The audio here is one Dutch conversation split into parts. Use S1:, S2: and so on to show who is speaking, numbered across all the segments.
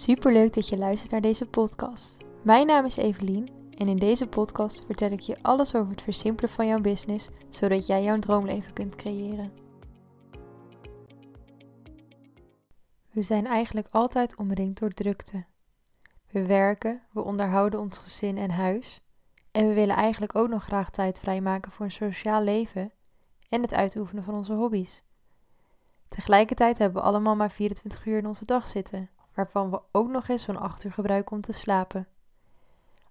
S1: Superleuk dat je luistert naar deze podcast. Mijn naam is Evelien en in deze podcast vertel ik je alles over het versimpelen van jouw business, zodat jij jouw droomleven kunt creëren. We zijn eigenlijk altijd omringd door drukte. We werken, we onderhouden ons gezin en huis en we willen eigenlijk ook nog graag tijd vrijmaken voor een sociaal leven en het uitoefenen van onze hobby's. Tegelijkertijd hebben we allemaal maar 24 uur in onze dag zitten, waarvan we ook nog eens zo'n 8 uur gebruiken om te slapen.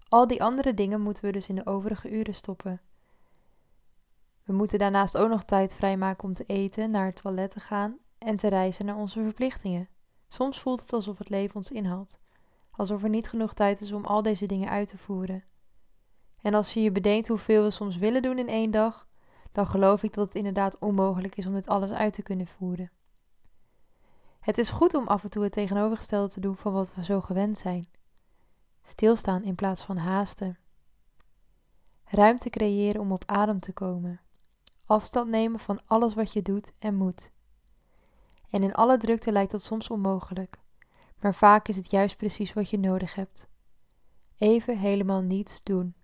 S1: Al die andere dingen moeten we dus in de overige uren stoppen. We moeten daarnaast ook nog tijd vrijmaken om te eten, naar het toilet te gaan en te reizen naar onze verplichtingen. Soms voelt het alsof het leven ons inhaalt, alsof er niet genoeg tijd is om al deze dingen uit te voeren. En als je je bedenkt hoeveel we soms willen doen in één dag, dan geloof ik dat het inderdaad onmogelijk is om dit alles uit te kunnen voeren. Het is goed om af en toe het tegenovergestelde te doen van wat we zo gewend zijn. Stilstaan in plaats van haasten. Ruimte creëren om op adem te komen. Afstand nemen van alles wat je doet en moet. En in alle drukte lijkt dat soms onmogelijk, maar vaak is het juist precies wat je nodig hebt. Even helemaal niets doen.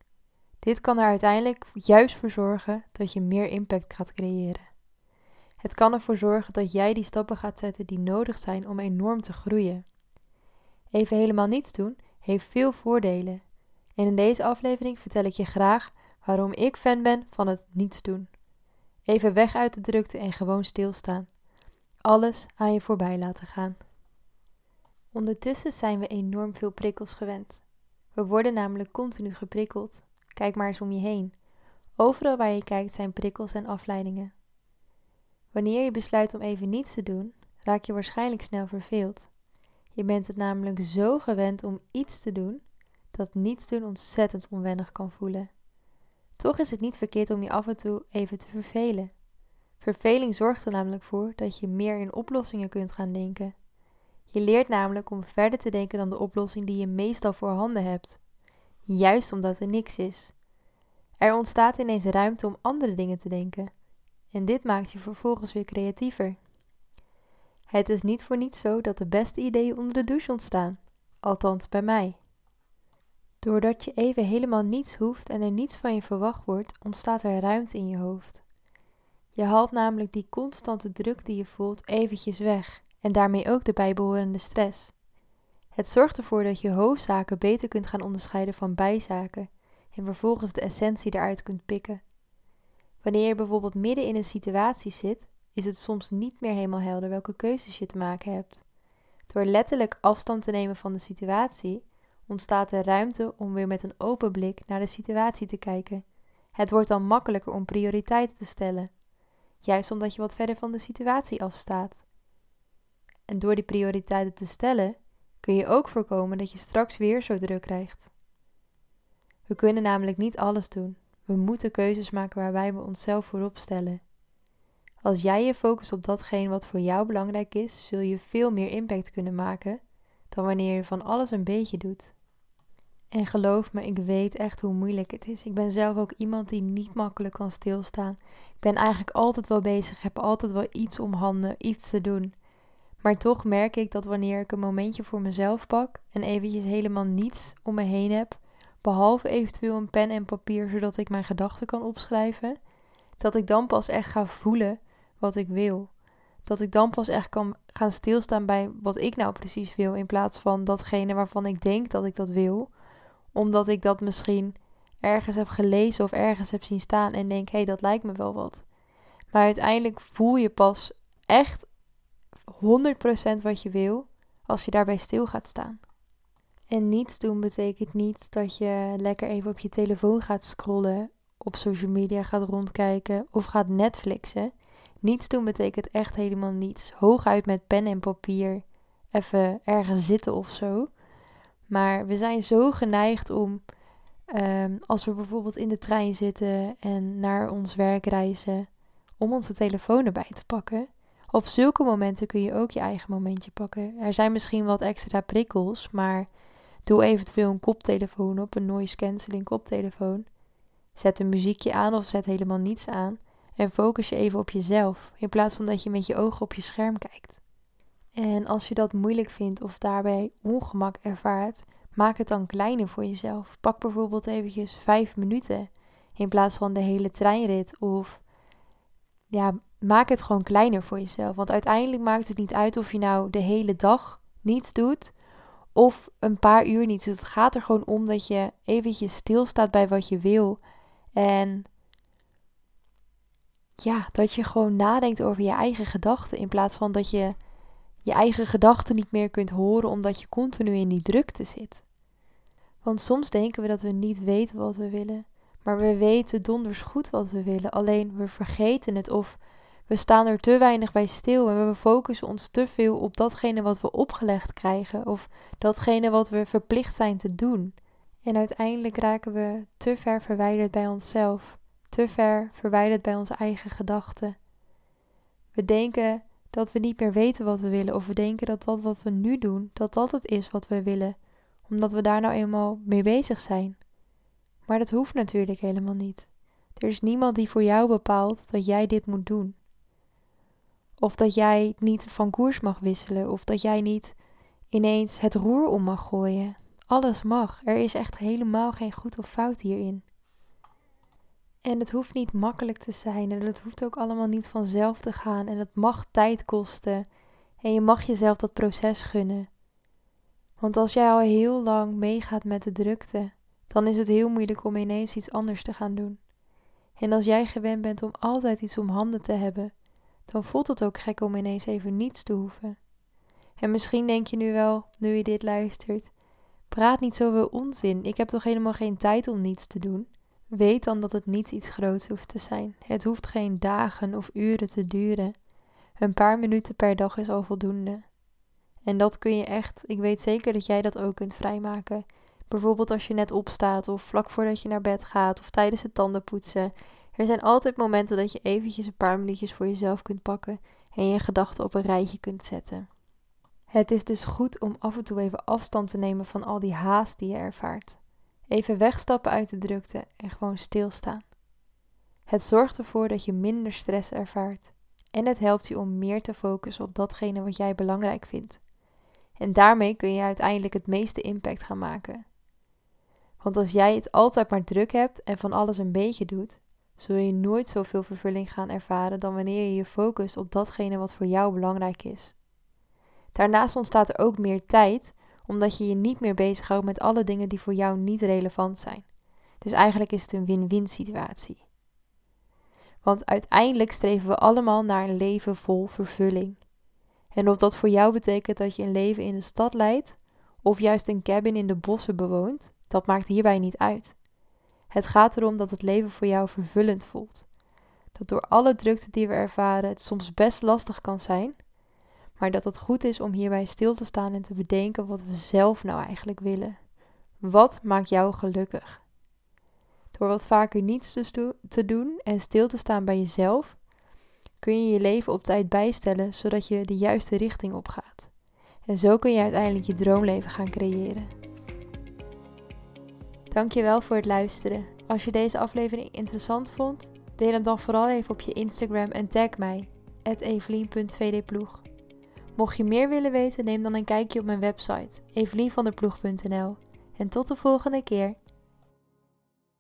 S1: Dit kan er uiteindelijk juist voor zorgen dat je meer impact gaat creëren. Het kan ervoor zorgen dat jij die stappen gaat zetten die nodig zijn om enorm te groeien. Even helemaal niets doen heeft veel voordelen. En in deze aflevering vertel ik je graag waarom ik fan ben van het niets doen. Even weg uit de drukte en gewoon stilstaan. Alles aan je voorbij laten gaan. Ondertussen zijn we enorm veel prikkels gewend. We worden namelijk continu geprikkeld. Kijk maar eens om je heen. Overal waar je kijkt zijn prikkels en afleidingen. Wanneer je besluit om even niets te doen, raak je waarschijnlijk snel verveeld. Je bent het namelijk zo gewend om iets te doen, dat niets doen ontzettend onwennig kan voelen. Toch is het niet verkeerd om je af en toe even te vervelen. Verveling zorgt er namelijk voor dat je meer in oplossingen kunt gaan denken. Je leert namelijk om verder te denken dan de oplossing die je meestal voorhanden hebt juist omdat er niks is. Er ontstaat ineens ruimte om andere dingen te denken. En dit maakt je vervolgens weer creatiever. Het is niet voor niets zo dat de beste ideeën onder de douche ontstaan, althans bij mij. Doordat je even helemaal niets hoeft en er niets van je verwacht wordt, ontstaat er ruimte in je hoofd. Je haalt namelijk die constante druk die je voelt eventjes weg en daarmee ook de bijbehorende stress. Het zorgt ervoor dat je hoofdzaken beter kunt gaan onderscheiden van bijzaken en vervolgens de essentie eruit kunt pikken. Wanneer je bijvoorbeeld midden in een situatie zit, is het soms niet meer helemaal helder welke keuzes je te maken hebt. Door letterlijk afstand te nemen van de situatie, ontstaat er ruimte om weer met een open blik naar de situatie te kijken. Het wordt dan makkelijker om prioriteiten te stellen, juist omdat je wat verder van de situatie afstaat. En door die prioriteiten te stellen, kun je ook voorkomen dat je straks weer zo druk krijgt. We kunnen namelijk niet alles doen. We moeten keuzes maken waarbij we onszelf voorop stellen. Als jij je focust op datgene wat voor jou belangrijk is, zul je veel meer impact kunnen maken dan wanneer je van alles een beetje doet. En geloof me, ik weet echt hoe moeilijk het is. Ik ben zelf ook iemand die niet makkelijk kan stilstaan. Ik ben eigenlijk altijd wel bezig, heb altijd wel iets om handen, iets te doen. Maar toch merk ik dat wanneer ik een momentje voor mezelf pak en eventjes helemaal niets om me heen heb, behalve eventueel een pen en papier zodat ik mijn gedachten kan opschrijven, dat ik dan pas echt ga voelen wat ik wil. Dat ik dan pas echt kan gaan stilstaan bij wat ik nou precies wil, in plaats van datgene waarvan ik denk dat ik dat wil, omdat ik dat misschien ergens heb gelezen of ergens heb zien staan en denk: hé, hey, dat lijkt me wel wat. Maar uiteindelijk voel je pas echt 100% wat je wil als je daarbij stil gaat staan. En niets doen betekent niet dat je lekker even op je telefoon gaat scrollen, op social media gaat rondkijken of gaat Netflixen. Niets doen betekent echt helemaal niets. Hooguit met pen en papier even ergens zitten of zo. Maar we zijn zo geneigd om, ehm, als we bijvoorbeeld in de trein zitten en naar ons werk reizen, om onze telefoon erbij te pakken. Op zulke momenten kun je ook je eigen momentje pakken. Er zijn misschien wat extra prikkels, maar doe eventueel een koptelefoon op, een noise cancelling koptelefoon. Zet een muziekje aan of zet helemaal niets aan en focus je even op jezelf, in plaats van dat je met je ogen op je scherm kijkt. En als je dat moeilijk vindt of daarbij ongemak ervaart, maak het dan kleiner voor jezelf. Pak bijvoorbeeld eventjes vijf minuten in plaats van de hele treinrit. Of ja, maak het gewoon kleiner voor jezelf. Want uiteindelijk maakt het niet uit of je nou de hele dag niets doet of een paar uur niets doet. Het gaat er gewoon om dat je eventjes stilstaat bij wat je wil. En ja, dat je gewoon nadenkt over je eigen gedachten in plaats van dat je je eigen gedachten niet meer kunt horen omdat je continu in die drukte zit. Want soms denken we dat we niet weten wat we willen, maar we weten donders goed wat we willen, alleen we vergeten het of we staan er te weinig bij stil en we focussen ons te veel op datgene wat we opgelegd krijgen of datgene wat we verplicht zijn te doen. En uiteindelijk raken we te ver verwijderd bij onszelf, te ver verwijderd bij onze eigen gedachten. We denken dat we niet meer weten wat we willen of we denken dat dat wat we nu doen, dat dat het is wat we willen, omdat we daar nou eenmaal mee bezig zijn. Maar dat hoeft natuurlijk helemaal niet. Er is niemand die voor jou bepaalt dat jij dit moet doen. Of dat jij niet van koers mag wisselen, of dat jij niet ineens het roer om mag gooien. Alles mag. Er is echt helemaal geen goed of fout hierin. En het hoeft niet makkelijk te zijn en het hoeft ook allemaal niet vanzelf te gaan en het mag tijd kosten en je mag jezelf dat proces gunnen. Want als jij al heel lang meegaat met de drukte, dan is het heel moeilijk om ineens iets anders te gaan doen. En als jij gewend bent om altijd iets om handen te hebben, dan voelt het ook gek om ineens even niets te hoeven. En misschien denk je nu wel, nu je dit luistert, praat niet zoveel onzin, ik heb toch helemaal geen tijd om niets te doen. Weet dan dat het niet iets groots hoeft te zijn. Het hoeft geen dagen of uren te duren. Een paar minuten per dag is al voldoende. En dat kun je echt, ik weet zeker dat jij dat ook kunt vrijmaken. Bijvoorbeeld als je net opstaat of vlak voordat je naar bed gaat of tijdens het tandenpoetsen. Er zijn altijd momenten dat je eventjes een paar minuutjes voor jezelf kunt pakken en je gedachten op een rijtje kunt zetten. Het is dus goed om af en toe even afstand te nemen van al die haast die je ervaart. Even wegstappen uit de drukte en gewoon stilstaan. Het zorgt ervoor dat je minder stress ervaart en het helpt je om meer te focussen op datgene wat jij belangrijk vindt. En daarmee kun je uiteindelijk het meeste impact gaan maken. Want als jij het altijd maar druk hebt en van alles een beetje doet, zul je nooit zoveel vervulling gaan ervaren dan wanneer je je focust op datgene wat voor jou belangrijk is. Daarnaast ontstaat er ook meer tijd omdat je je niet meer bezighoudt met alle dingen die voor jou niet relevant zijn. Dus eigenlijk is het een win-win situatie. Want uiteindelijk streven we allemaal naar een leven vol vervulling. En of dat voor jou betekent dat je een leven in de stad leidt, of juist een cabin in de bossen bewoont, dat maakt hierbij niet uit. Het gaat erom dat het leven voor jou vervullend voelt. Dat door alle drukte die we ervaren het soms best lastig kan zijn, maar dat het goed is om hierbij stil te staan en te bedenken wat we zelf nou eigenlijk willen. Wat maakt jou gelukkig? Door wat vaker niets te doen en stil te staan bij jezelf, kun je je leven op tijd bijstellen zodat je de juiste richting opgaat. En zo kun je uiteindelijk je droomleven gaan creëren. Dankjewel voor het luisteren. Als je deze aflevering interessant vond, deel hem dan vooral even op je Instagram en tag mij, evelien.vdploeg. Mocht je meer willen weten, neem dan een kijkje op mijn website, evelienvanderploeg.nl. En tot de volgende keer.